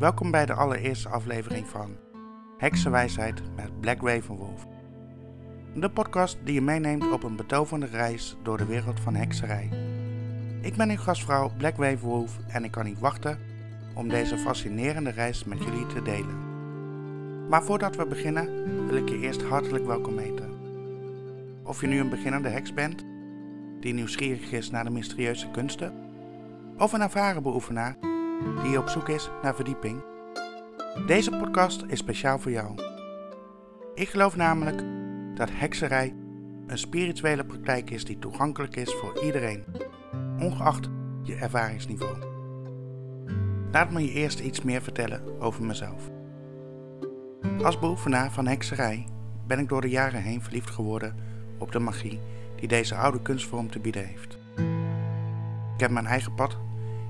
Welkom bij de allereerste aflevering van Heksenwijsheid met Black Ravenwolf. De podcast die je meeneemt op een betoverende reis door de wereld van hekserij. Ik ben uw gastvrouw Black Ravenwolf en ik kan niet wachten om deze fascinerende reis met jullie te delen. Maar voordat we beginnen wil ik je eerst hartelijk welkom heten. Of je nu een beginnende heks bent, die nieuwsgierig is naar de mysterieuze kunsten, of een ervaren beoefenaar die op zoek is naar verdieping. Deze podcast is speciaal voor jou. Ik geloof namelijk dat hekserij een spirituele praktijk is die toegankelijk is voor iedereen, ongeacht je ervaringsniveau. Laat me je eerst iets meer vertellen over mezelf. Als beoefenaar van hekserij ben ik door de jaren heen verliefd geworden op de magie die deze oude kunstvorm te bieden heeft. Ik heb mijn eigen pad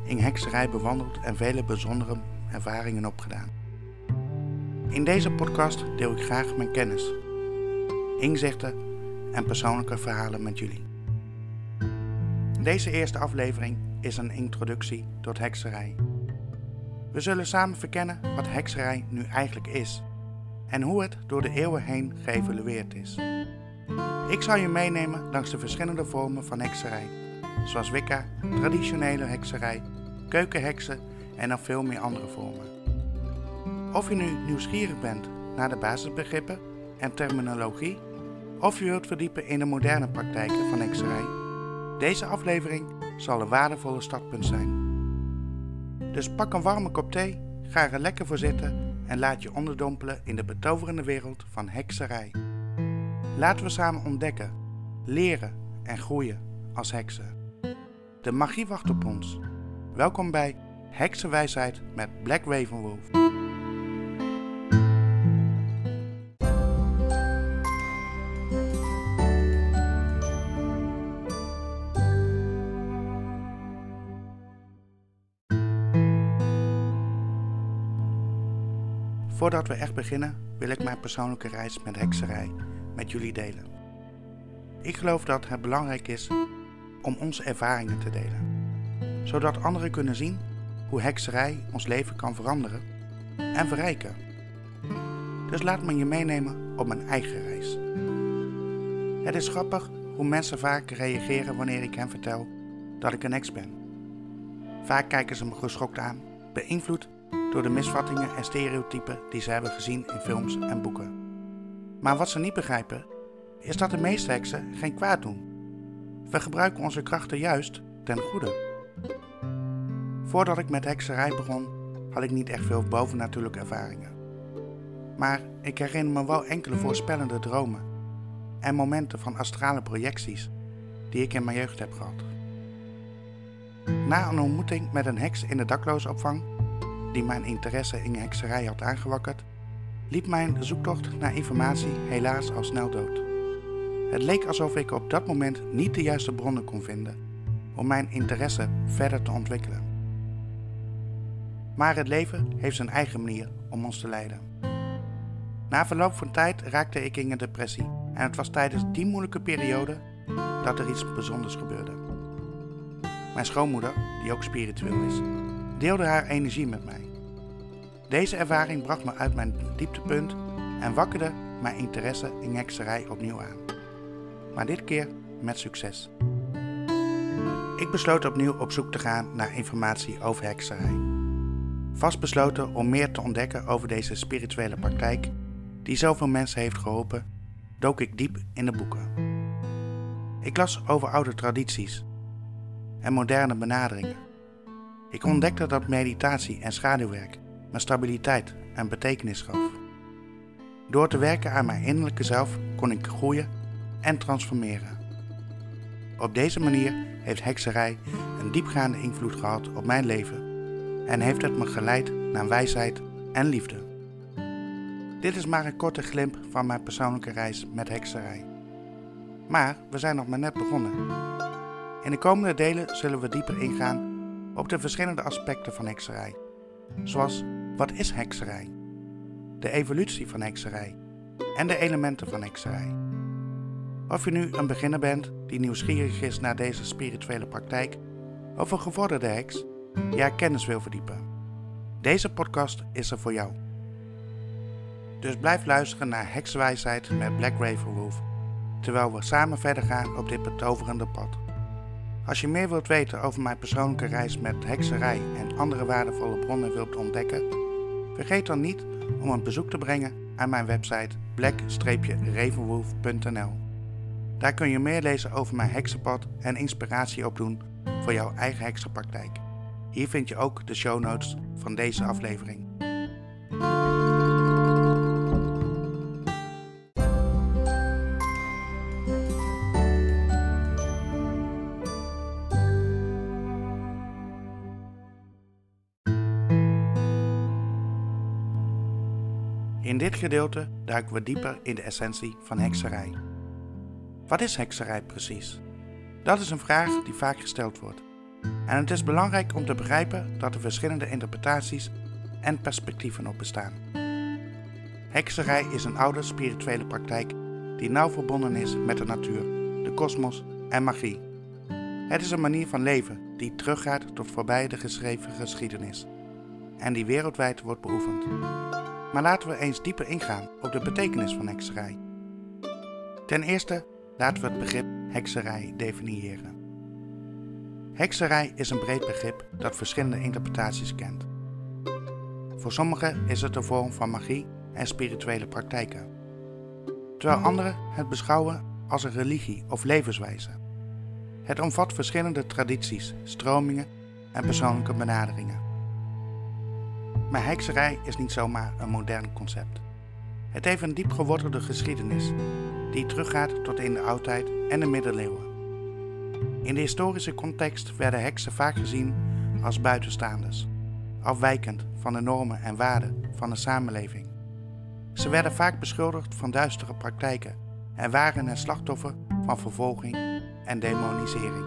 in hekserij bewandeld en vele bijzondere ervaringen opgedaan. In deze podcast deel ik graag mijn kennis, inzichten en persoonlijke verhalen met jullie. Deze eerste aflevering is een introductie tot hekserij. We zullen samen verkennen wat hekserij nu eigenlijk is en hoe het door de eeuwen heen geëvalueerd is. Ik zal je meenemen langs de verschillende vormen van hekserij, zoals Wicca, traditionele hekserij, keukenheksen en nog veel meer andere vormen. Of je nu nieuwsgierig bent naar de basisbegrippen en terminologie, of je wilt verdiepen in de moderne praktijken van hekserij, deze aflevering zal een waardevolle startpunt zijn. Dus pak een warme kop thee, ga er lekker voor zitten en laat je onderdompelen in de betoverende wereld van hekserij. Laten we samen ontdekken, leren en groeien als heksen. De magie wacht op ons. Welkom bij Heksenwijsheid met Black Ravenwolf. Voordat we echt beginnen, wil ik mijn persoonlijke reis met hekserij met jullie delen. Ik geloof dat het belangrijk is om onze ervaringen te delen, zodat anderen kunnen zien hoe hekserij ons leven kan veranderen en verrijken. Dus laat me je meenemen op mijn eigen reis. Het is grappig hoe mensen vaak reageren wanneer ik hen vertel dat ik een heks ben. Vaak kijken ze me geschokt aan, beïnvloed door de misvattingen en stereotypen die ze hebben gezien in films en boeken. Maar wat ze niet begrijpen, is dat de meeste heksen geen kwaad doen. We gebruiken onze krachten juist ten goede. Voordat ik met hekserij begon, had ik niet echt veel bovennatuurlijke ervaringen. Maar ik herinner me wel enkele voorspellende dromen en momenten van astrale projecties die ik in mijn jeugd heb gehad. Na een ontmoeting met een heks in de daklozenopvang, die mijn interesse in hekserij had aangewakkerd, liep mijn zoektocht naar informatie helaas al snel dood. Het leek alsof ik op dat moment niet de juiste bronnen kon vinden om mijn interesse verder te ontwikkelen. Maar het leven heeft zijn eigen manier om ons te leiden. Na verloop van tijd raakte ik in een depressie en het was tijdens die moeilijke periode dat er iets bijzonders gebeurde. Mijn schoonmoeder, die ook spiritueel is, deelde haar energie met mij. Deze ervaring bracht me uit mijn dieptepunt en wakkerde mijn interesse in hekserij opnieuw aan. Maar dit keer met succes. Ik besloot opnieuw op zoek te gaan naar informatie over hekserij. Vastbesloten om meer te ontdekken over deze spirituele praktijk, die zoveel mensen heeft geholpen, dook ik diep in de boeken. Ik las over oude tradities en moderne benaderingen. Ik ontdekte dat meditatie en schaduwwerk me stabiliteit en betekenis gaf. Door te werken aan mijn innerlijke zelf kon ik groeien en transformeren. Op deze manier heeft hekserij een diepgaande invloed gehad op mijn leven en heeft het me geleid naar wijsheid en liefde. Dit is maar een korte glimp van mijn persoonlijke reis met hekserij. Maar we zijn nog maar net begonnen. In de komende delen zullen we dieper ingaan op de verschillende aspecten van hekserij, zoals wat is hekserij, de evolutie van hekserij en de elementen van hekserij. Of je nu een beginner bent die nieuwsgierig is naar deze spirituele praktijk, of een gevorderde heks, ja kennis wil verdiepen. Deze podcast is er voor jou. Dus blijf luisteren naar Hekswijsheid met Black Ravenwolf, terwijl we samen verder gaan op dit betoverende pad. Als je meer wilt weten over mijn persoonlijke reis met hekserij en andere waardevolle bronnen wilt ontdekken, vergeet dan niet om een bezoek te brengen aan mijn website black-ravenwolf.nl. Daar kun je meer lezen over mijn heksenpad en inspiratie opdoen voor jouw eigen heksenpraktijk. Hier vind je ook de show notes van deze aflevering. In dit gedeelte duiken we dieper in de essentie van hekserij. Wat is hekserij precies? Dat is een vraag die vaak gesteld wordt. En het is belangrijk om te begrijpen dat er verschillende interpretaties en perspectieven op bestaan. Hekserij is een oude spirituele praktijk die nauw verbonden is met de natuur, de kosmos en magie. Het is een manier van leven die teruggaat tot voorbij de geschreven geschiedenis en die wereldwijd wordt beoefend. Maar laten we eens dieper ingaan op de betekenis van hekserij. Ten eerste laten we het begrip hekserij definiëren. Hekserij is een breed begrip dat verschillende interpretaties kent. Voor sommigen is het een vorm van magie en spirituele praktijken, terwijl anderen het beschouwen als een religie of levenswijze. Het omvat verschillende tradities, stromingen en persoonlijke benaderingen. Maar hekserij is niet zomaar een modern concept. Het heeft een diep gewortelde geschiedenis die teruggaat tot in de oudheid en de middeleeuwen. In de historische context werden heksen vaak gezien als buitenstaanders, afwijkend van de normen en waarden van de samenleving. Ze werden vaak beschuldigd van duistere praktijken en waren het slachtoffer van vervolging en demonisering.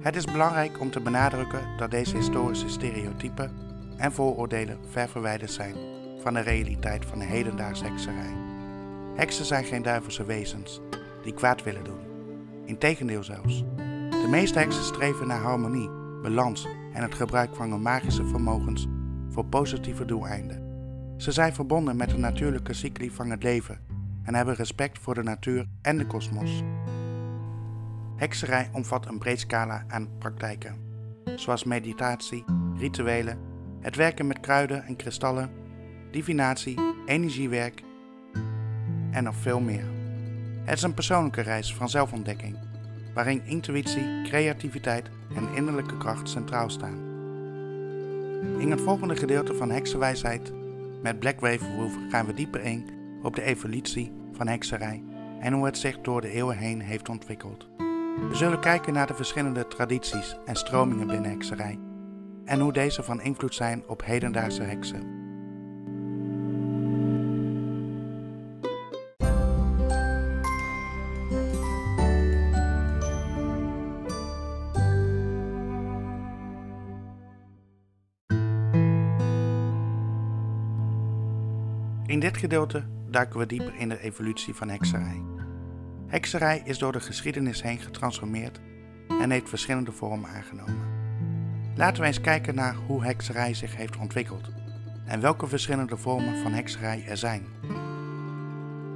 Het is belangrijk om te benadrukken dat deze historische stereotypen en vooroordelen ver verwijderd zijn van de realiteit van de hedendaagse hekserij. Heksen zijn geen duivelse wezens die kwaad willen doen. Integendeel zelfs. De meeste heksen streven naar harmonie, balans en het gebruik van hun magische vermogens voor positieve doeleinden. Ze zijn verbonden met de natuurlijke cycli van het leven en hebben respect voor de natuur en de kosmos. Hekserij omvat een breed scala aan praktijken, zoals meditatie, rituelen, het werken met kruiden en kristallen, divinatie, energiewerk en nog veel meer. Het is een persoonlijke reis van zelfontdekking, waarin intuïtie, creativiteit en innerlijke kracht centraal staan. In het volgende gedeelte van Heksenwijsheid met Black Wave Wolf gaan we dieper in op de evolutie van hekserij en hoe het zich door de eeuwen heen heeft ontwikkeld. We zullen kijken naar de verschillende tradities en stromingen binnen hekserij en hoe deze van invloed zijn op hedendaagse heksen. Gedeelte duiken we dieper in de evolutie van hekserij. Hekserij is door de geschiedenis heen getransformeerd en heeft verschillende vormen aangenomen. Laten we eens kijken naar hoe hekserij zich heeft ontwikkeld en welke verschillende vormen van hekserij er zijn.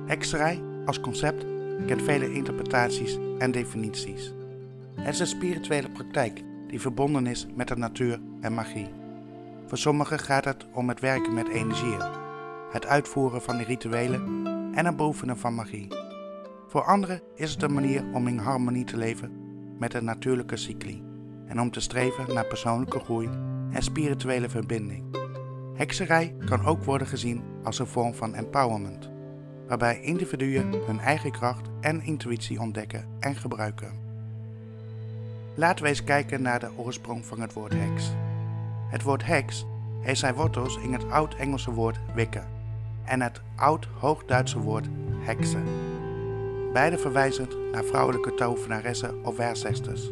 Hekserij als concept kent vele interpretaties en definities. Het is een spirituele praktijk die verbonden is met de natuur en magie. Voor sommigen gaat het om het werken met energieën het uitvoeren van de rituelen en het beoefenen van magie. Voor anderen is het een manier om in harmonie te leven met de natuurlijke cycli en om te streven naar persoonlijke groei en spirituele verbinding. Hekserij kan ook worden gezien als een vorm van empowerment, waarbij individuen hun eigen kracht en intuïtie ontdekken en gebruiken. Laten we eens kijken naar de oorsprong van het woord heks. Het woord heks heeft zijn wortels in het oud-Engelse woord wikke en het oud-Hoogduitse woord heksen. Beide verwijzend naar vrouwelijke tovenaressen of waarzegsters.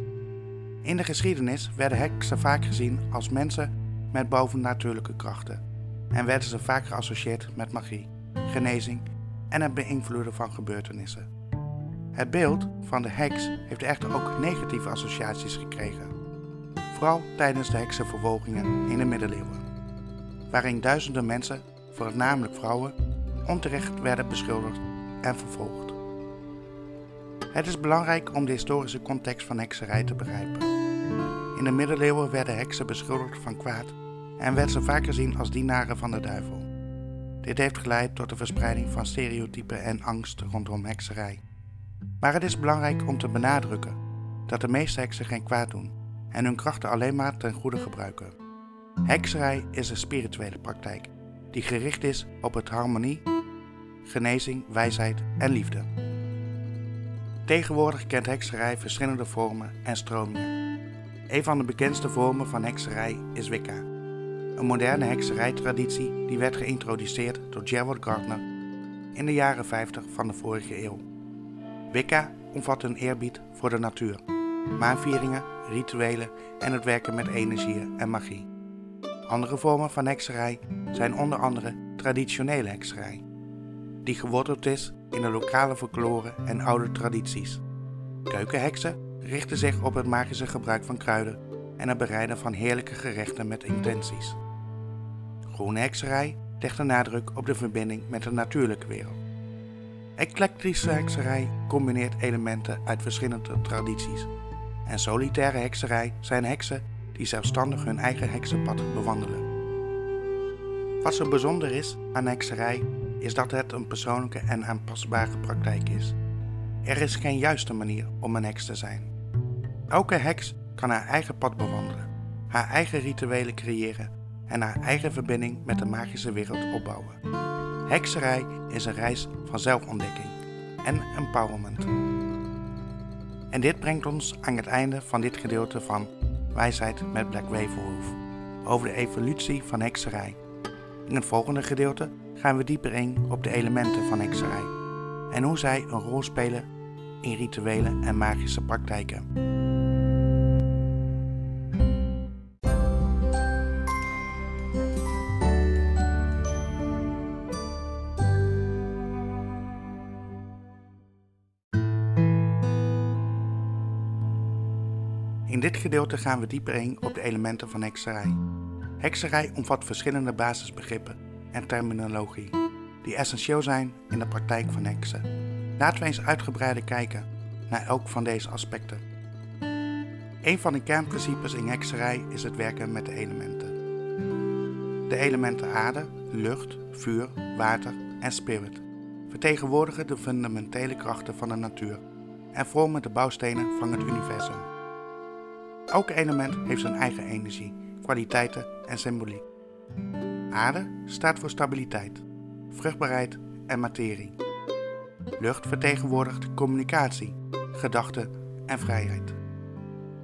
In de geschiedenis werden heksen vaak gezien als mensen met bovennatuurlijke krachten en werden ze vaak geassocieerd met magie, genezing en het beïnvloeden van gebeurtenissen. Het beeld van de heks heeft echter ook negatieve associaties gekregen. vooral tijdens de heksenvervolgingen in de middeleeuwen, waarin duizenden mensen, voornamelijk vrouwen, onterecht werden beschuldigd en vervolgd. Het is belangrijk om de historische context van hekserij te begrijpen. In de middeleeuwen werden heksen beschuldigd van kwaad en werden ze vaak gezien als dienaren van de duivel. Dit heeft geleid tot de verspreiding van stereotypen en angst rondom hekserij. Maar het is belangrijk om te benadrukken dat de meeste heksen geen kwaad doen en hun krachten alleen maar ten goede gebruiken. Hekserij is een spirituele praktijk die gericht is op het harmonie, genezing, wijsheid en liefde. Tegenwoordig kent hekserij verschillende vormen en stromingen. Een van de bekendste vormen van hekserij is Wicca, een moderne hekserijtraditie die werd geïntroduceerd door Gerald Gardner in de jaren 50 van de vorige eeuw. Wicca omvat een eerbied voor de natuur, maanvieringen, rituelen en het werken met energieën en magie. Andere vormen van hekserij zijn onder andere traditionele hekserij, die geworteld is in de lokale folklore en oude tradities. Keukenheksen richten zich op het magische gebruik van kruiden en het bereiden van heerlijke gerechten met intenties. Groene hekserij legt de nadruk op de verbinding met de natuurlijke wereld. Eclectische hekserij combineert elementen uit verschillende tradities. En solitaire hekserij zijn heksen die zelfstandig hun eigen heksenpad bewandelen. Wat zo bijzonder is aan hekserij is dat het een persoonlijke en aanpasbare praktijk is. Er is geen juiste manier om een heks te zijn. Elke heks kan haar eigen pad bewandelen, haar eigen rituelen creëren en haar eigen verbinding met de magische wereld opbouwen. Hekserij is een reis van zelfontdekking en empowerment. En dit brengt ons aan het einde van dit gedeelte van Wijsheid met Black Wavelhoof over de evolutie van hekserij. In het volgende gedeelte gaan we dieper in op de elementen van hekserij en hoe zij een rol spelen in rituelen en magische praktijken. In dit gedeelte gaan we dieper in op de elementen van hekserij. Hekserij omvat verschillende basisbegrippen en terminologie die essentieel zijn in de praktijk van heksen. Laten we eens uitgebreider kijken naar elk van deze aspecten. Een van de kernprincipes in hekserij is het werken met de elementen. De elementen aarde, lucht, vuur, water en spirit vertegenwoordigen de fundamentele krachten van de natuur en vormen de bouwstenen van het universum. Elk element heeft zijn eigen energie, kwaliteiten en symboliek. Aarde staat voor stabiliteit, vruchtbaarheid en materie. Lucht vertegenwoordigt communicatie, gedachten en vrijheid.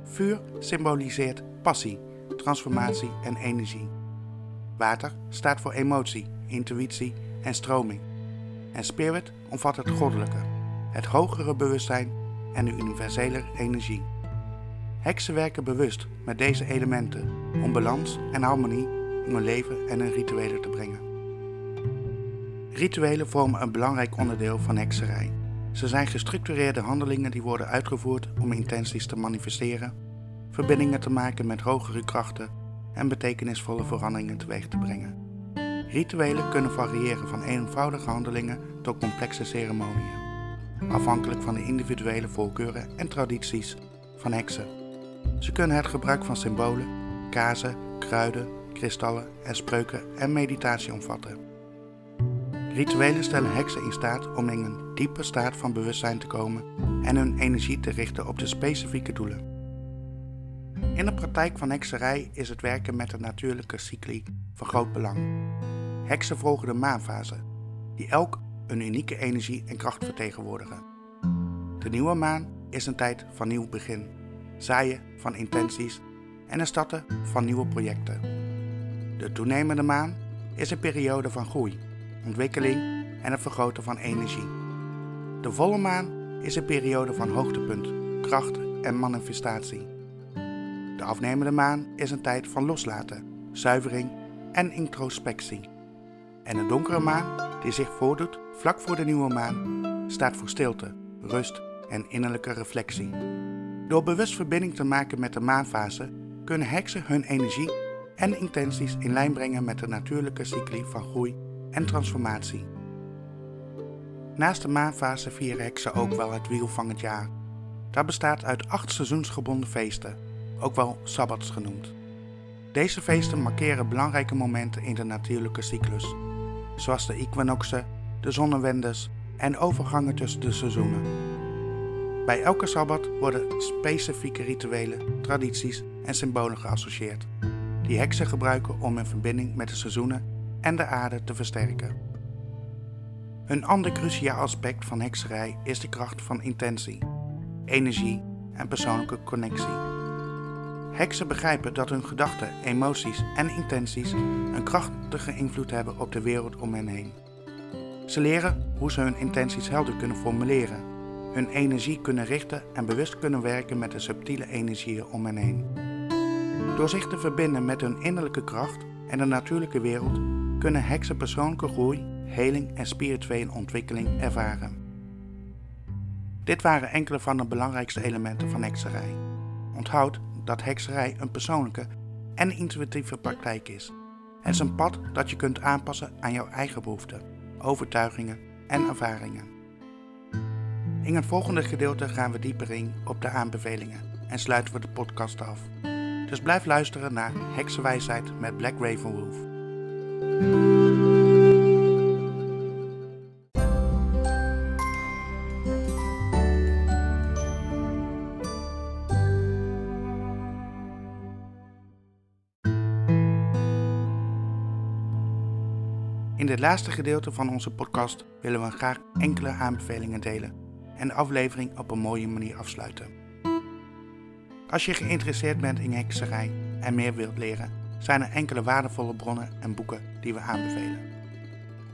Vuur symboliseert passie, transformatie en energie. Water staat voor emotie, intuïtie en stroming. En spirit omvat het goddelijke, het hogere bewustzijn en de universele energie. Heksen werken bewust met deze elementen om balans en harmonie in hun leven en hun rituelen te brengen. Rituelen vormen een belangrijk onderdeel van hekserij. Ze zijn gestructureerde handelingen die worden uitgevoerd om intenties te manifesteren, verbindingen te maken met hogere krachten en betekenisvolle veranderingen teweeg te brengen. Rituelen kunnen variëren van eenvoudige handelingen tot complexe ceremonieën, afhankelijk van de individuele voorkeuren en tradities van heksen. Ze kunnen het gebruik van symbolen, kazen, kruiden, kristallen en spreuken en meditatie omvatten. Rituelen stellen heksen in staat om in een diepe staat van bewustzijn te komen en hun energie te richten op de specifieke doelen. In de praktijk van hekserij is het werken met de natuurlijke cycli van groot belang. Heksen volgen de maanfase, die elk een unieke energie en kracht vertegenwoordigen. De nieuwe maan is een tijd van nieuw begin zaaien van intenties en het starten van nieuwe projecten. De toenemende maan is een periode van groei, ontwikkeling en het vergroten van energie. De volle maan is een periode van hoogtepunt, kracht en manifestatie. De afnemende maan is een tijd van loslaten, zuivering en introspectie. En de donkere maan, die zich voordoet vlak voor de nieuwe maan, staat voor stilte, rust en innerlijke reflectie. Door bewust verbinding te maken met de maanfase kunnen heksen hun energie en intenties in lijn brengen met de natuurlijke cycli van groei en transformatie. Naast de maanfase vieren heksen ook wel het wiel van het jaar. Dat bestaat uit acht seizoensgebonden feesten, ook wel sabbats genoemd. Deze feesten markeren belangrijke momenten in de natuurlijke cyclus, zoals de equinoxen, de zonnewendes en overgangen tussen de seizoenen. Bij elke sabbat worden specifieke rituelen, tradities en symbolen geassocieerd, die heksen gebruiken om hun verbinding met de seizoenen en de aarde te versterken. Een ander cruciaal aspect van hekserij is de kracht van intentie, energie en persoonlijke connectie. Heksen begrijpen dat hun gedachten, emoties en intenties een krachtige invloed hebben op de wereld om hen heen. Ze leren hoe ze hun intenties helder kunnen formuleren, hun energie kunnen richten en bewust kunnen werken met de subtiele energieën om hen heen. Door zich te verbinden met hun innerlijke kracht en de natuurlijke wereld kunnen heksen persoonlijke groei, heling en spirituele ontwikkeling ervaren. Dit waren enkele van de belangrijkste elementen van hekserij. Onthoud dat hekserij een persoonlijke en intuïtieve praktijk is. Het is een pad dat je kunt aanpassen aan jouw eigen behoeften, overtuigingen en ervaringen. In het volgende gedeelte gaan we dieper in op de aanbevelingen en sluiten we de podcast af. Dus blijf luisteren naar Heksenwijsheid met Black Raven Wolf. In dit laatste gedeelte van onze podcast willen we graag enkele aanbevelingen delen en de aflevering op een mooie manier afsluiten. Als je geïnteresseerd bent in hekserij en meer wilt leren, zijn er enkele waardevolle bronnen en boeken die we aanbevelen.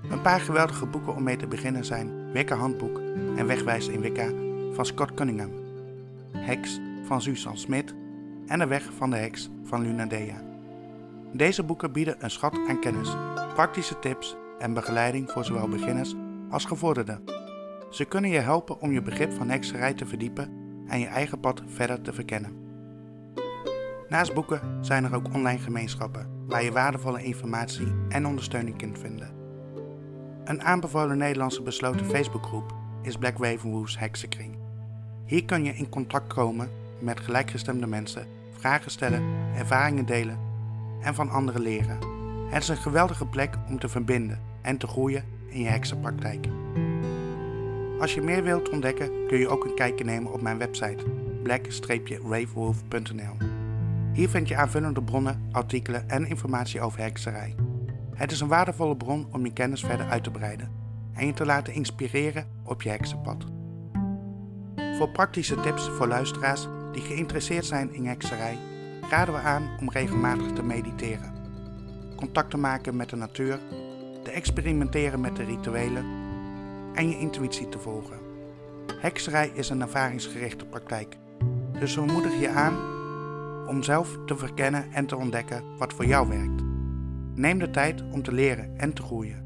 Een paar geweldige boeken om mee te beginnen zijn Wicca Handboek en Wegwijs in Wicca van Scott Cunningham, Heks van Susan Smith en De Weg van de Heks van Luna Dea. Deze boeken bieden een schat aan kennis, praktische tips en begeleiding voor zowel beginners als gevorderden. Ze kunnen je helpen om je begrip van hekserij te verdiepen en je eigen pad verder te verkennen. Naast boeken zijn er ook online gemeenschappen waar je waardevolle informatie en ondersteuning kunt vinden. Een aanbevolen Nederlandse besloten Facebookgroep is Black Ravenwoos Heksenkring. Hier kun je in contact komen met gelijkgestemde mensen, vragen stellen, ervaringen delen en van anderen leren. Het is een geweldige plek om te verbinden en te groeien in je heksenpraktijk. Als je meer wilt ontdekken kun je ook een kijkje nemen op mijn website black-ravewolf.nl. Hier vind je aanvullende bronnen, artikelen en informatie over hekserij. Het is een waardevolle bron om je kennis verder uit te breiden en je te laten inspireren op je heksenpad. Voor praktische tips voor luisteraars die geïnteresseerd zijn in hekserij, raden we aan om regelmatig te mediteren, contact te maken met de natuur, te experimenteren met de rituelen en je intuïtie te volgen. Hekserij is een ervaringsgerichte praktijk, dus we moedigen je aan om zelf te verkennen en te ontdekken wat voor jou werkt. Neem de tijd om te leren en te groeien.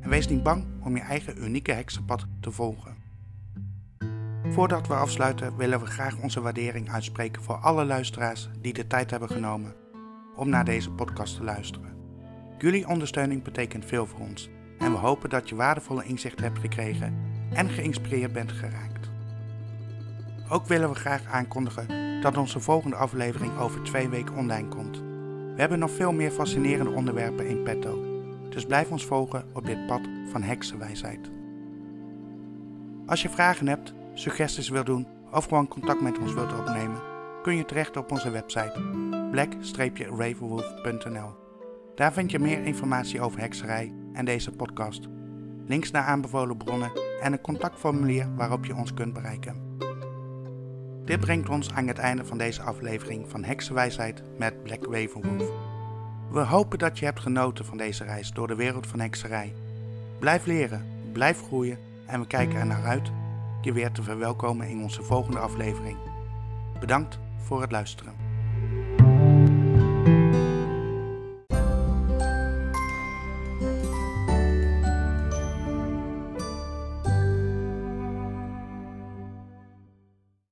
En wees niet bang om je eigen unieke heksenpad te volgen. Voordat we afsluiten willen we graag onze waardering uitspreken voor alle luisteraars die de tijd hebben genomen om naar deze podcast te luisteren. Jullie ondersteuning betekent veel voor ons en we hopen dat je waardevolle inzicht hebt gekregen en geïnspireerd bent geraakt. Ook willen we graag aankondigen dat onze volgende aflevering over twee weken online komt. We hebben nog veel meer fascinerende onderwerpen in petto, dus blijf ons volgen op dit pad van heksenwijsheid. Als je vragen hebt, suggesties wilt doen of gewoon contact met ons wilt opnemen, kun je terecht op onze website black-ravenwolf.nl. Daar vind je meer informatie over hekserij en deze podcast, links naar aanbevolen bronnen en een contactformulier waarop je ons kunt bereiken. Dit brengt ons aan het einde van deze aflevering van Heksenwijsheid met Black Ravenwolf. We hopen dat je hebt genoten van deze reis door de wereld van hekserij. Blijf leren, blijf groeien en we kijken er naar uit je weer te verwelkomen in onze volgende aflevering. Bedankt voor het luisteren.